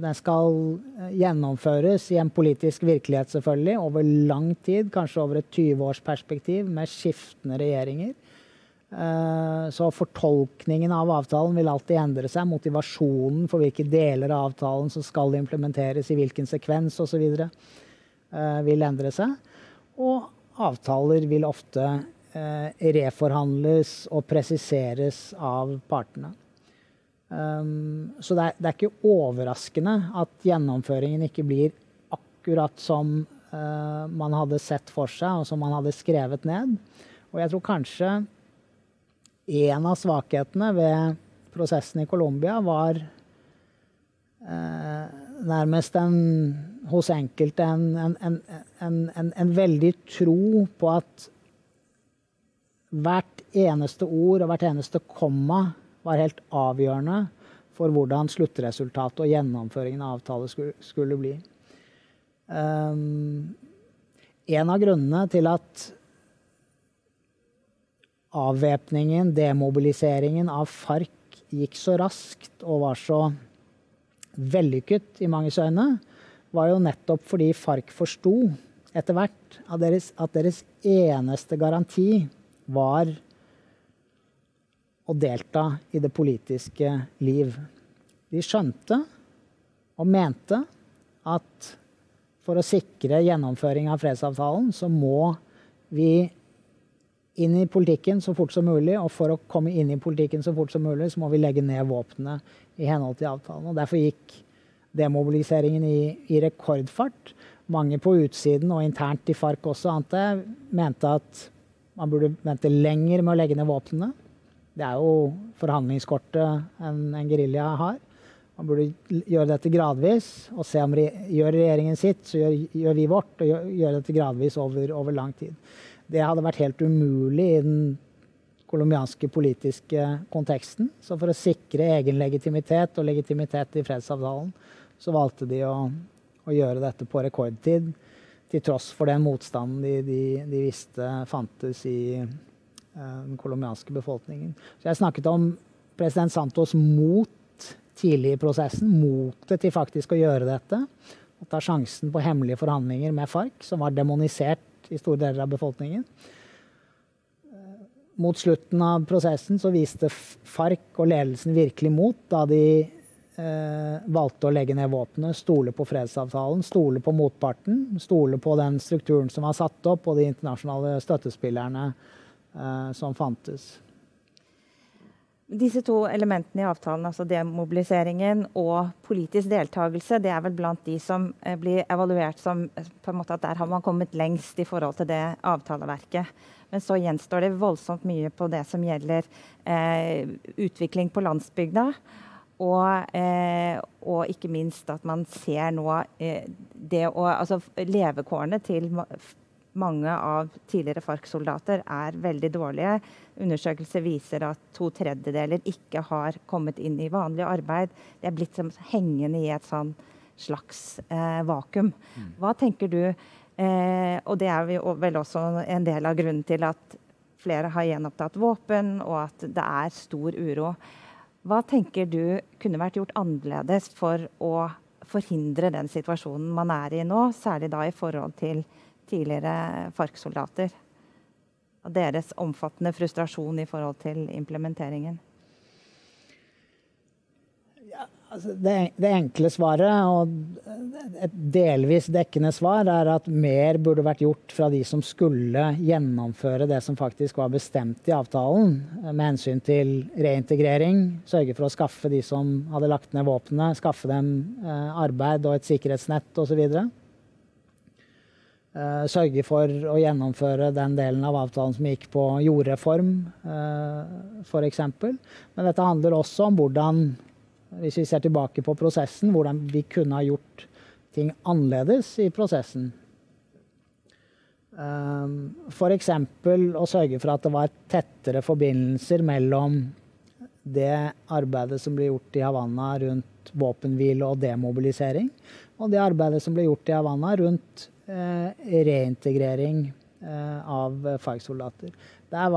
den skal eh, gjennomføres i en politisk virkelighet selvfølgelig, over lang tid, kanskje over et 20-årsperspektiv, med skiftende regjeringer. Eh, så fortolkningen av avtalen vil alltid endre seg. Motivasjonen for hvilke deler av avtalen som skal implementeres, i hvilken sekvens osv. vil endre seg. Og avtaler vil ofte reforhandles og presiseres av partene. Um, så det er, det er, ikke overraskende at gjennomføringen ikke blir akkurat som uh, man hadde sett for seg, og som man hadde skrevet ned. Og jeg tror kanskje en av svakhetene ved prosessen i Colombia var uh, nærmest en, hos enkelte en, en, en, veldig tro på at hvert eneste ord og hvert eneste komma var helt avgjørende for hvordan sluttresultatet og gjennomføringen av avtale skulle, skulle bli. Um, en av grunnene til at avvæpningen, demobiliseringen av FARC gikk så raskt og var så vellykket i manges øyne, var jo nettopp fordi FARC forsto etter hvert at deres, at deres eneste garanti var å delta i det politiske liv. De skjønte og mente at for å sikre gjennomføring av fredsavtalen, så må vi inn i politikken så fort som mulig. Og for å komme inn i politikken så fort som mulig, så må vi legge ned våpnene i henhold til avtalen. Og derfor gikk demobiliseringen i, i rekordfart. Mange på utsiden og internt i FARC også, ante, mente at man burde vente lenger med å legge ned våpnene. Det er jo forhandlingskortet en, en gerilja har. Man burde gjøre dette gradvis og se om re, gjør regjeringen sitt, så gjør, gjør vi vårt. Og gjør, gjør dette gradvis over, over, lang tid. Det hadde vært helt umulig i den colombianske politiske konteksten. Så for å sikre egen legitimitet og legitimitet i fredsavtalen, så valgte de å, å gjøre dette på rekordtid. Til tross for den motstanden de, de, de visste fantes i den colombianske befolkningen. Så jeg snakket om president Santos mot tidlig i prosessen, motet til faktisk å gjøre dette. Og ta sjansen på hemmelige forhandlinger med FARC, som var demonisert i store deler av befolkningen. Eh, mot slutten av prosessen så viste FARC og ledelsen virkelig mot da de eh, valgte å legge ned våpenet, stole på fredsavtalen, stole på motparten, stole på den strukturen som var satt opp, og de internasjonale støttespillerne Eh, som fantes. Disse to elementene i avtalen, altså demobiliseringen og politisk deltakelse, det er vel blant de som eh, blir evaluert som eh, på en måte at der har man kommet lengst i forhold til det avtaleverket. Men så gjenstår det voldsomt mye på det som gjelder eh, utvikling på landsbygda. Og, eh, og, ikke minst at man ser nå eh, det å Altså levekårene til mange av tidligere FARC-soldater er veldig dårlige. Undersøkelser viser at to tredjedeler ikke har kommet inn i vanlig arbeid. De er blitt hengende i et sånn slags eh, vakuum. Mm. Hva tenker du eh, Og det er vel også en del av grunnen til at flere har gjenopptatt våpen, og at det er stor uro. Hva tenker du kunne vært gjort annerledes for å forhindre den situasjonen man er i nå, særlig da i forhold til tidligere FARC-soldater? og deres omfattende frustrasjon i forhold til implementeringen? Altså, det, det, enkle svaret, og et delvis dekkende svar, er at mer burde vært gjort fra de som skulle gjennomføre det som faktisk var bestemt i avtalen, med hensyn til reintegrering, sørge for å skaffe de som hadde lagt ned våpnene, skaffe dem eh, arbeid og et sikkerhetsnett osv. Uh, sørge for å gjennomføre den delen av avtalen som gikk på jordreform, uh, f.eks. Men dette handler også om hvordan hvis vi ser tilbake på prosessen, hvordan vi kunne ha gjort ting annerledes i prosessen. Ehm, F.eks. å sørge for at det var tettere forbindelser mellom det arbeidet som ble gjort i Havanna rundt våpenhvile og demobilisering, og det arbeidet som ble gjort i Havanna rundt eh, reintegrering eh, av FARC-soldater. Der,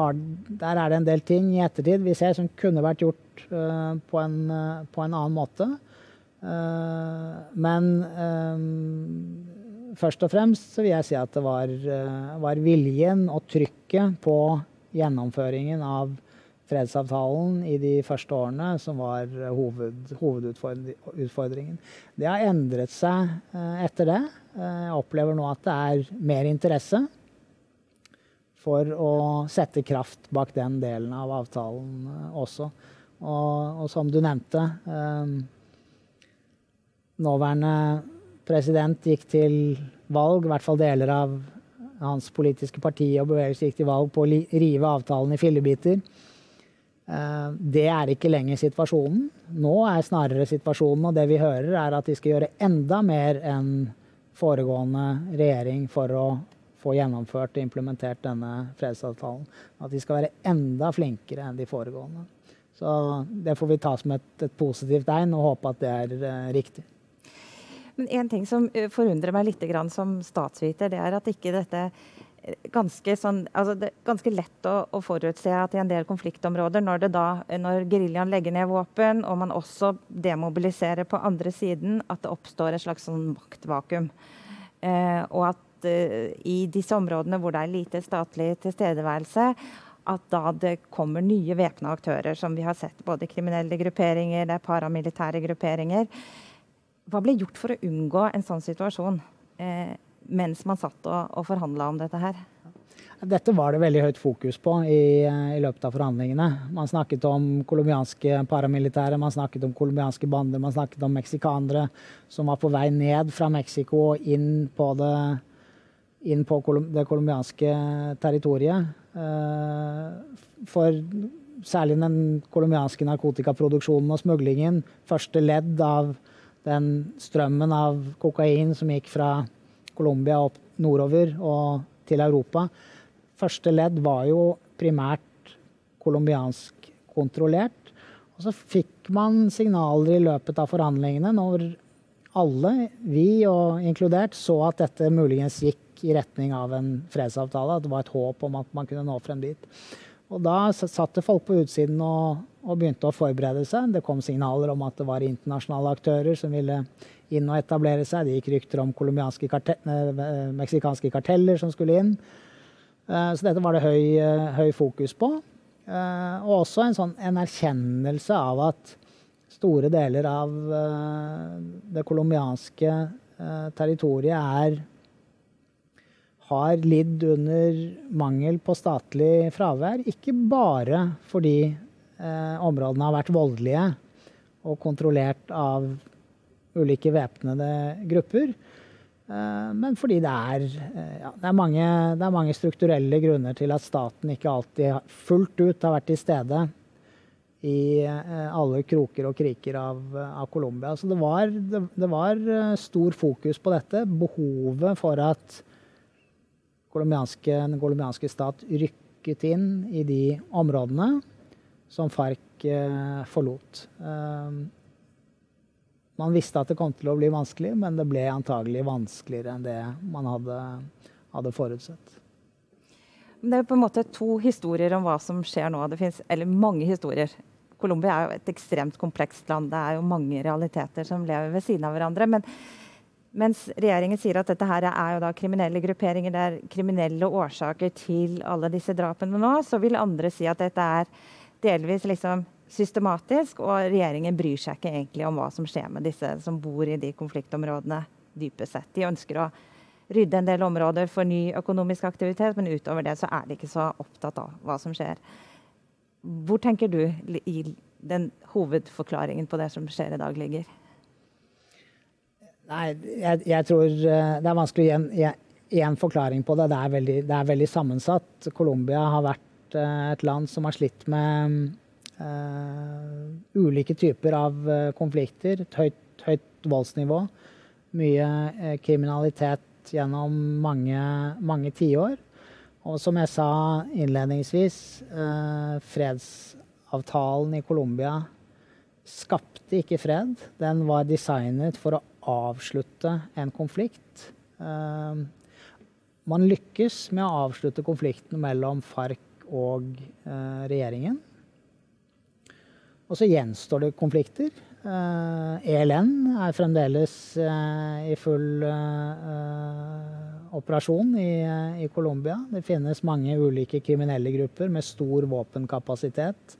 der, er det en del ting i ettertid vi ser som kunne vært gjort uh, på, en, på, en, annen måte. Men først og fremst så vil jeg si at det var, var, viljen og trykket på gjennomføringen av fredsavtalen i de første årene som var hoved, hovedutfordringen. Det har endret seg etter det. Jeg opplever nå at det er mer interesse for å sette kraft bak den delen av avtalen eh, også. Og, og som du nevnte eh, Nåværende president gikk til valg, i hvert fall deler av hans politiske parti og bevegelse gikk til valg på å rive avtalen i fillebiter. Eh, det er ikke lenger situasjonen. Nå er snarere situasjonen, og det vi hører, er at de skal gjøre enda mer enn foregående regjering for å få gjennomført og implementert denne fredsavtalen. At de skal være enda flinkere enn de foregående. Så det får vi ta som et, et positivt tegn og håpe at det er uh, riktig. Men En ting som eh, forundrer meg litt som statsviter, det er at ikke dette eh, ganske, sånn, altså det ganske lett å, å, forutse at i en del konfliktområder, når, når geriljaen legger ned våpen, og man også demobiliserer på andre siden, at det oppstår et slags sånn maktvakuum. Eh, og at eh, i disse områdene hvor det er lite statlig tilstedeværelse, at da det kommer nye væpna aktører, som vi har sett. Både kriminelle grupperinger, det er paramilitære grupperinger. Hva ble gjort for å unngå en sånn situasjon eh, mens man satt og, og forhandla om dette her? Dette var det veldig høyt fokus på i, i løpet av forhandlingene. Man snakket om colombianske paramilitære, man snakket om colombianske bander, man snakket om meksikanere som var på vei ned fra Mexico og inn på det inn på det colombianske territoriet. Eh, for særlig den colombianske narkotikaproduksjonen og smuglingen, første ledd av den strømmen av kokain som gikk fra Colombia opp nordover og til Europa. Første ledd var jo primært colombiansk kontrollert. Og så fikk man signaler i løpet av forhandlingene når alle, vi og inkludert, så at dette muligens gikk i retning av en fredsavtale. At det var et håp om at man kunne nå frem dit. Og da satt det folk på utsiden og, og, begynte å forberede seg. Det kom signaler om at det var internasjonale aktører som ville inn og etablere seg. Det gikk rykter om kartel, eh, meksikanske karteller som skulle inn. Eh, så dette var det høy, eh, høy fokus på. Og også en, sånn, en erkjennelse av at store deler av det colombianske territoriet er har lidd under mangel på statlig fravær. Ikke bare fordi områdene har vært voldelige og kontrollert av ulike væpnede grupper, eh, men fordi det er, eh, ja, det, er mange, det er, mange, strukturelle grunner til at staten ikke alltid fullt ut har vært til stede i eh, alle kroker og kriker av, av Colombia. Så det var, det, det var eh, stor fokus på dette. Behovet for at den colombianske stat rykket inn i de områdene som FARC eh, forlot. Eh, man visste at det kom til å bli vanskelig, men det ble antagelig vanskeligere enn det man hadde, hadde forutsett. Det er på en måte to historier om hva som skjer nå. Det finnes, eller mange historier. Colombia er jo et ekstremt komplekst land. Det er jo mange realiteter som lever ved siden av hverandre. Men Mens regjeringen sier at dette her er jo da kriminelle grupperinger, det er kriminelle årsaker til alle disse drapene nå, så vil andre si at dette er delvis liksom systematisk, og regjeringen bryr seg ikke egentlig om hva som skjer med disse som bor i de konfliktområdene dypest sett. De ønsker å rydde en del områder for ny økonomisk aktivitet, men utover det så er de ikke så opptatt av hva som skjer. Hvor tenker du i den hovedforklaringen på det som skjer i dag, ligger? Nei, jeg, jeg tror eh, det er vanskelig å gi en, forklaring på det. Det er veldig, det er veldig sammensatt. Colombia har vært uh, et land som har slitt med uh, ulike typer av uh, konflikter. Et høyt, høyt voldsnivå. Mye kriminalitet gjennom mange, mange tiår. Og som jeg sa innledningsvis, fredsavtalen i Colombia skapte ikke fred. Den var designet for å avslutte en konflikt. Man lykkes med å avslutte konflikten mellom FARC og eh, regjeringen. Og så gjenstår det konflikter. ELN eh, e er fremdeles eh, i full operasjon i, i Colombia. Det finnes mange ulike kriminelle grupper med stor våpenkapasitet.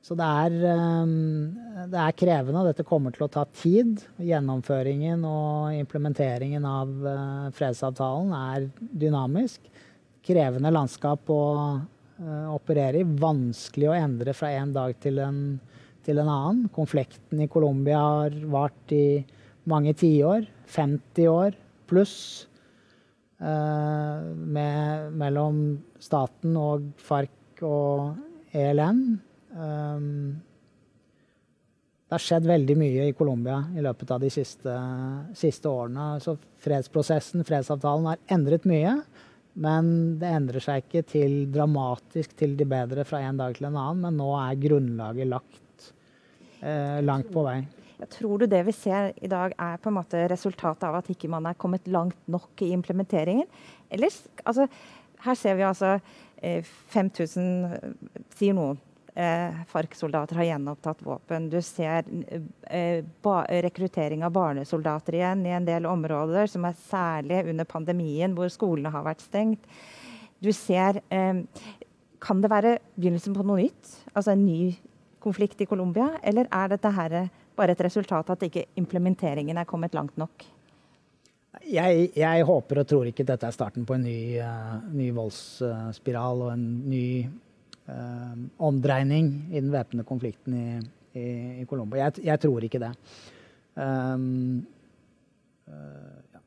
Så det er, det er, krevende, dette kommer til å ta tid. Gjennomføringen og implementeringen av fredsavtalen er dynamisk. Krevende landskap å eh, operere i. Vanskelig å endre fra en dag til en, til en annen. Konflikten i Colombia har vart i mange tiår. 50 år pluss. Eh, med, mellom staten og FARC og ELN. Um, det har skjedd veldig mye i Colombia i løpet av de siste, siste årene. Så fredsprosessen, fredsavtalen, har endret mye. Men det endrer seg ikke til dramatisk til de bedre fra en dag til en annen. Men nå er grunnlaget lagt eh, langt på vei. Jeg tror du det vi ser i dag er på en måte resultatet av at ikke man er kommet langt nok i implementeringen? Ellers, altså, her ser vi altså eh, 5000, sier noen eh, FARC-soldater har gjenopptatt våpen. Du ser eh, rekruttering av barnesoldater igjen i en del områder, som er særlig under pandemien, hvor skolene har vært stengt. Du ser eh, Kan det være begynnelsen på noe nytt? Altså en ny konflikt i Colombia? Eller er dette her bare et resultat av at ikke implementeringen er kommet langt nok? Jeg, jeg, håper og tror ikke dette er starten på en ny, uh, ny voldsspiral og en ny omdreining i den væpnede konflikten i, i, i Colombo. Jeg, jeg, tror ikke det. Um, uh, ja.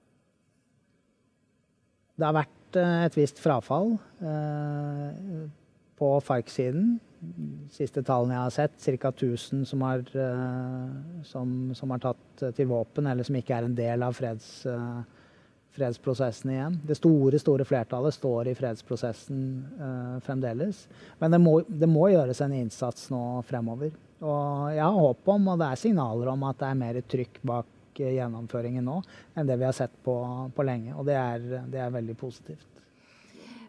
Det har vært uh, et visst frafall uh, på FARC-siden. Siste tallene jeg har sett, ca. 1000 som har, som, som har tatt til våpen, eller som ikke er en del av freds fredsprosessen igjen. Det store store flertallet står i fredsprosessen uh, fremdeles. Men det må, det må, gjøres en innsats nå fremover. Og jeg har håp om, og det er signaler om, at det er mer trykk bak uh, gjennomføringen nå enn det vi har sett på, på lenge. Og det er, det er, veldig positivt.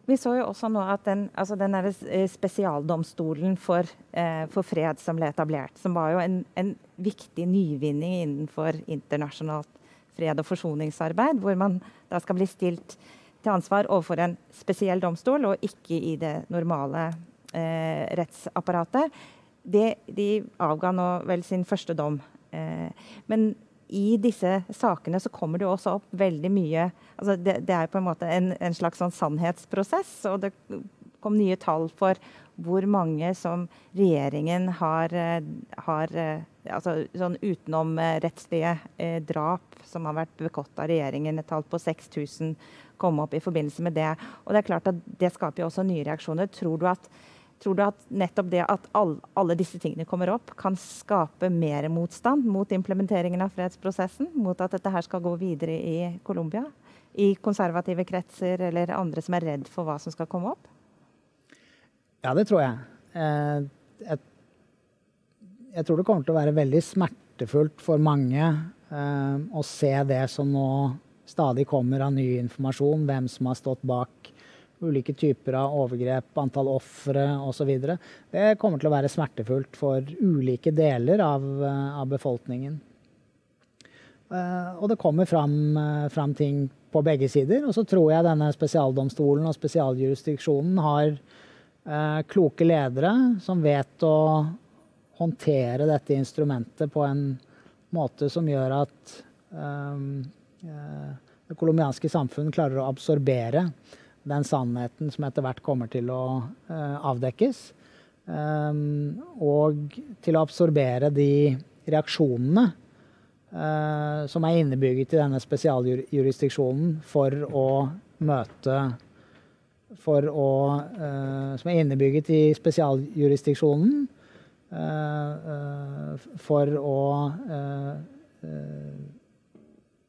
Vi så jo også nå at den, altså den eh, spesialdomstolen for, eh, for, fred som ble etablert, som var jo en, en viktig nyvinning innenfor internasjonalt fred- og forsoningsarbeid, hvor man da skal bli stilt til ansvar overfor en spesiell domstol, og ikke i det normale eh, rettsapparatet. De, de avga nå vel sin første dom. Eh, men i disse sakene så kommer det også opp veldig mye altså det, det, er på en måte en, en slags sånn sannhetsprosess. Og det kom nye tall for hvor mange som regjeringen har, eh, har eh, altså sånn utenomrettslige eh, drap som har vært begått av regjeringen. Et tall på 6000 kom opp i forbindelse med det. Og Det er klart at det skaper jo også nye reaksjoner. Tror du at, tror du at nettopp det at all, alle disse tingene kommer opp, kan skape mer motstand mot implementeringen av fredsprosessen? Mot at dette her skal gå videre i Colombia? I konservative kretser eller andre som er redd for hva som skal komme opp? Ja, det tror jeg. Eh, jeg. jeg. tror det kommer til å være veldig smertefullt for mange eh, å se det som nå stadig kommer av ny informasjon, hvem som har stått bak ulike typer av overgrep, antall ofre osv. Det kommer til å være smertefullt for ulike deler av, eh, av befolkningen. og det kommer fram, fram, ting på begge sider. Og så tror jeg denne spesialdomstolen og spesialjurisdiksjonen har kloke ledere som vet å håndtere dette instrumentet på en måte som gjør at um, det colombianske samfunn klarer å absorbere den sannheten som etter hvert kommer til å uh, avdekkes. Um, og til å absorbere de reaksjonene som er innebygget i denne spesialjurisdiksjonen for å møte å, uh, Som er innebygget i spesialjurisdiksjonen for å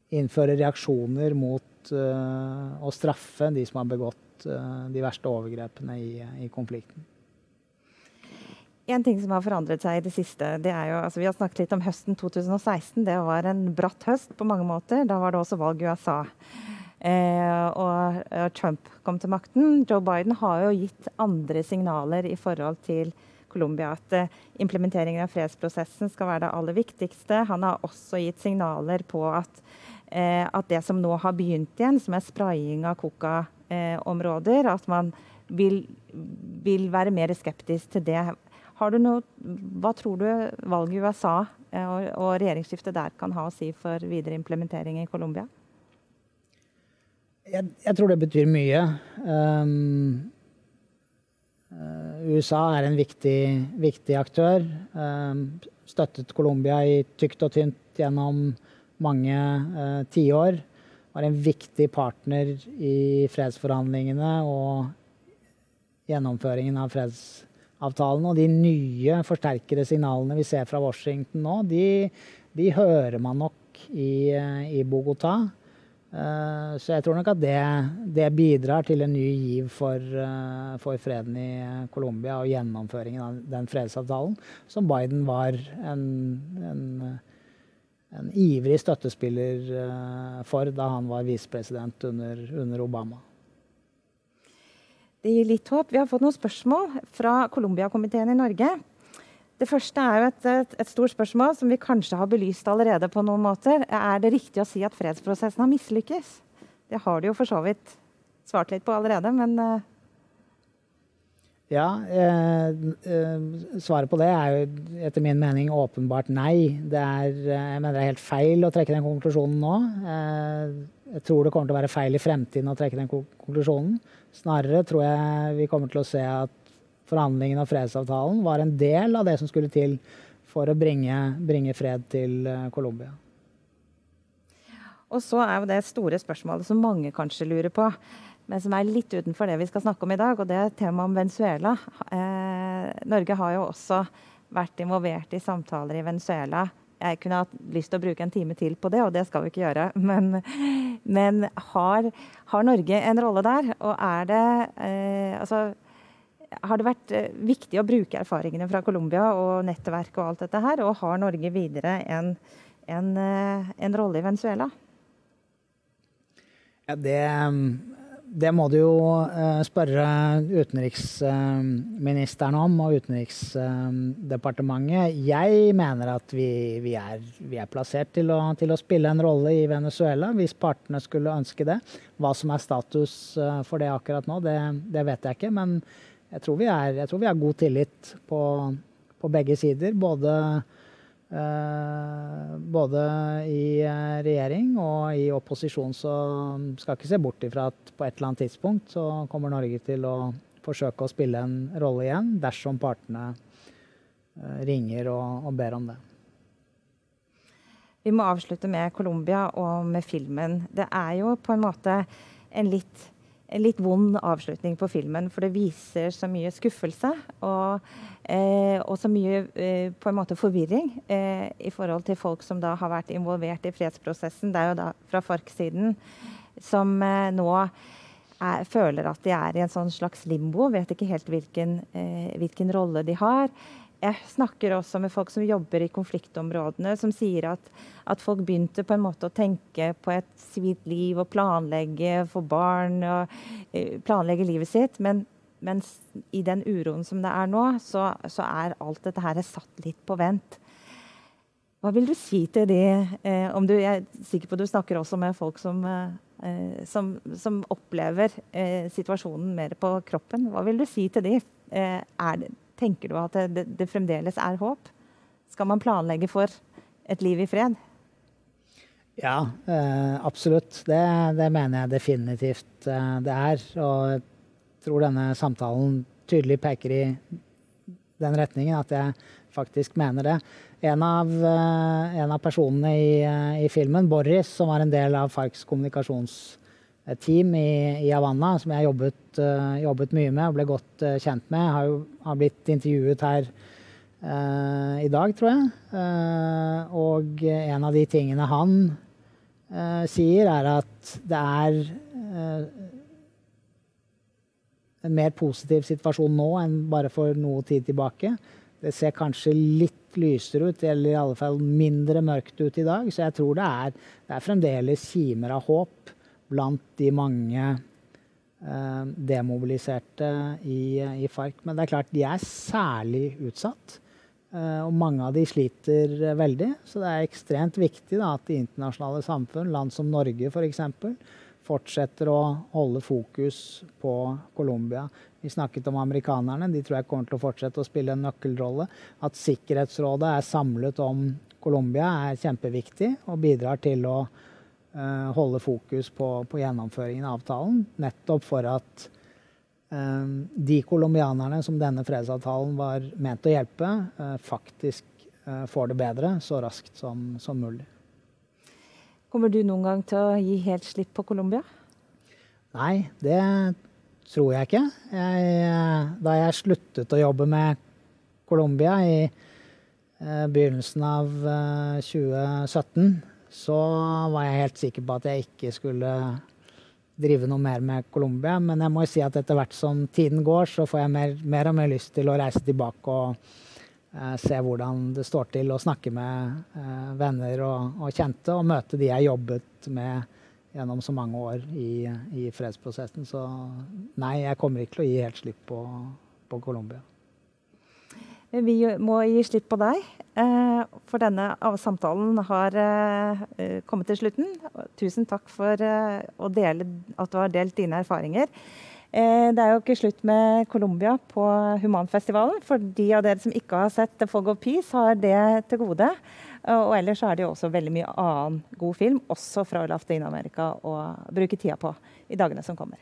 innføre reaksjoner mot å straffe de som har begått de verste overgrepene i, i konflikten. En ting som har forandret seg i det siste, det er jo altså Vi har snakket litt om høsten 2016. Det var en bratt høst på mange måter. Da var det også valg i USA. Eh, og, og, Trump kom til makten. Joe Biden har jo gitt andre signaler i forhold til Colombia. At eh, implementeringen av fredsprosessen skal være det aller viktigste. Han har også gitt signaler på at, eh, at det som nå har begynt igjen, som er spraying av coca-områder, at man vil, vil være mer skeptisk til det noe, hva tror du valget i USA eh, og, og regjeringsskiftet der kan ha å si for videre implementering i Colombia? Jeg, jeg, tror det betyr mye. Um, uh, USA er en viktig, viktig aktør. Um, støttet Colombia i tykt og tynt gjennom mange uh, tiår. Var en viktig partner i fredsforhandlingene og gjennomføringen av fredsavtalen. og de nye forsterkede signalene vi ser fra Washington nå, de, de hører man nok i, i Bogotá. Uh, så jeg tror nok at det, det, bidrar til en ny giv for, uh, for, freden i Colombia og gjennomføringen av den fredsavtalen, som Biden var en, en, en ivrig støttespiller uh, for da han var visepresident under, under Obama. Det gir litt håp. Vi har fått noen spørsmål fra Colombia-komiteen i Norge. Det første er jo et, et, et, stort spørsmål som vi kanskje har belyst allerede. på noen måter. Er det riktig å si at fredsprosessen har mislykkes? Det har du jo for så vidt svart litt på allerede, men uh... Ja, eh, eh, svaret på det er jo etter min mening åpenbart nei. Det er, eh, jeg mener det er helt feil å trekke den konklusjonen nå. Eh, jeg tror det kommer til å være feil i fremtiden å trekke den konklusjonen. Snarere tror jeg vi kommer til å se at forhandlingene og fredsavtalen var en del av det som skulle til for å bringe, bringe fred til eh, Colombia. Og så er jo det store spørsmålet som mange kanskje lurer på, men som er litt utenfor det vi skal snakke om i dag, og det er temaet om Venezuela. Eh, Norge har jo også vært involvert i samtaler i Venezuela jeg kunne hatt lyst til å bruke en time til på det, og det skal vi ikke gjøre. Men, men har, har, Norge en rolle der? Og er det eh, altså, har det vært eh, viktig å bruke erfaringene fra Colombia og nettverk og alt dette her? Og har Norge videre en, en, eh, en rolle i Venezuela? Ja, det det må du jo uh, spørre utenriksministeren om, og Utenriksdepartementet. Jeg mener at vi, vi, er, vi er, plassert til å, til å, spille en rolle i Venezuela, hvis partene skulle ønske det. Hva som er status for det akkurat nå, det, det, vet jeg ikke. Men jeg tror vi, er, jeg tror vi har god tillit på, på begge sider. Både Eh, både i eh, regjering og i opposisjon så skal ikke se bort ifra at på et eller annet tidspunkt så kommer Norge til å forsøke å spille en rolle igjen, dersom partene eh, ringer og, og ber om det. Vi må avslutte med Colombia og med filmen. Det er jo på en måte en litt litt vond avslutning på filmen, for det viser så mye skuffelse og, eh, og så mye eh, på en måte forvirring eh, i forhold til folk som da har vært involvert i fredsprosessen. Det er jo da fra FARC-siden som eh, nå er, føler at de er i en sånn slags limbo, vet ikke helt hvilken, eh, hvilken rolle de har. Jeg snakker også med folk som jobber i konfliktområdene, som sier at, at folk begynte på en måte å tenke på et sivilt liv og planlegge for barn og uh, planlegge livet sitt. Men mens i den uroen som det er nå, så, så er alt dette her satt litt på vent. Hva vil du si til de eh, om du, Jeg er sikker på at du snakker også med folk som, eh, som, som opplever eh, situasjonen mer på kroppen. Hva vil du si til de? Eh, det, tenker du at det, det, fremdeles er håp? Skal man planlegge for et liv i fred? Ja, eh, absolutt. Det, det, mener jeg definitivt eh, det er. Og jeg tror denne samtalen tydelig peker i den retningen, at jeg faktisk mener det. En av, uh, en av personene i, i, filmen, Boris, som var en del av Farcs kommunikasjonsteam i, i Havanna, som jeg jobbet, uh, jobbet, mye med og ble godt kjent med, har, jo, har blitt intervjuet her i dag, tror jeg. og en av de tingene han sier, er at det er en mer positiv situasjon nå enn bare for noe tid tilbake. Det ser kanskje litt lysere ut, eller i alle fall mindre mørkt ut i dag. Så jeg tror det er, det er fremdeles kimer av håp blant de mange eh, demobiliserte i, i, FARC. Men det er klart, de er særlig utsatt. Eh, og mange av de sliter veldig. Så det er ekstremt viktig da, at det internasjonale samfunn, land som Norge f.eks., fortsetter å holde fokus på Colombia. Vi snakket om amerikanerne. De tror jeg kommer til å fortsette å spille en nøkkelrolle. At Sikkerhetsrådet er samlet om Colombia er kjempeviktig og bidrar til å holde fokus på, på, gjennomføringen av avtalen. Nettopp for at uh, de colombianerne som denne fredsavtalen var ment å hjelpe, uh, faktisk får det bedre så raskt som, som mulig. Kommer du noen gang til å gi helt slipp på Colombia? Nei, det tror jeg ikke. Jeg, da jeg sluttet å jobbe med Colombia i eh, begynnelsen av eh, 2017, så var jeg helt sikker på at jeg ikke skulle drive noe mer med Colombia. Men jeg må jo si at etter hvert som tiden går, så får jeg mer, mer og mer lyst til å reise tilbake og Eh, se hvordan det står til, å snakke med eh, venner og, og, kjente, og møte de jeg jobbet med gjennom så mange år i, i fredsprosessen. Så nei, jeg kommer ikke til å gi helt slipp på, på Colombia. Vi må gi slipp på deg, eh, for denne samtalen har kommet til slutten. Tusen takk for dele, at du har delt dine erfaringer. Eh, det er jo ikke slutt med Colombia på Humanfestivalen. For de av dere som ikke har sett The Fog of Peace, har det til gode. Og ellers er det jo også veldig mye annen god film, også fra Latin-Amerika, å bruke tida på i dagene som kommer.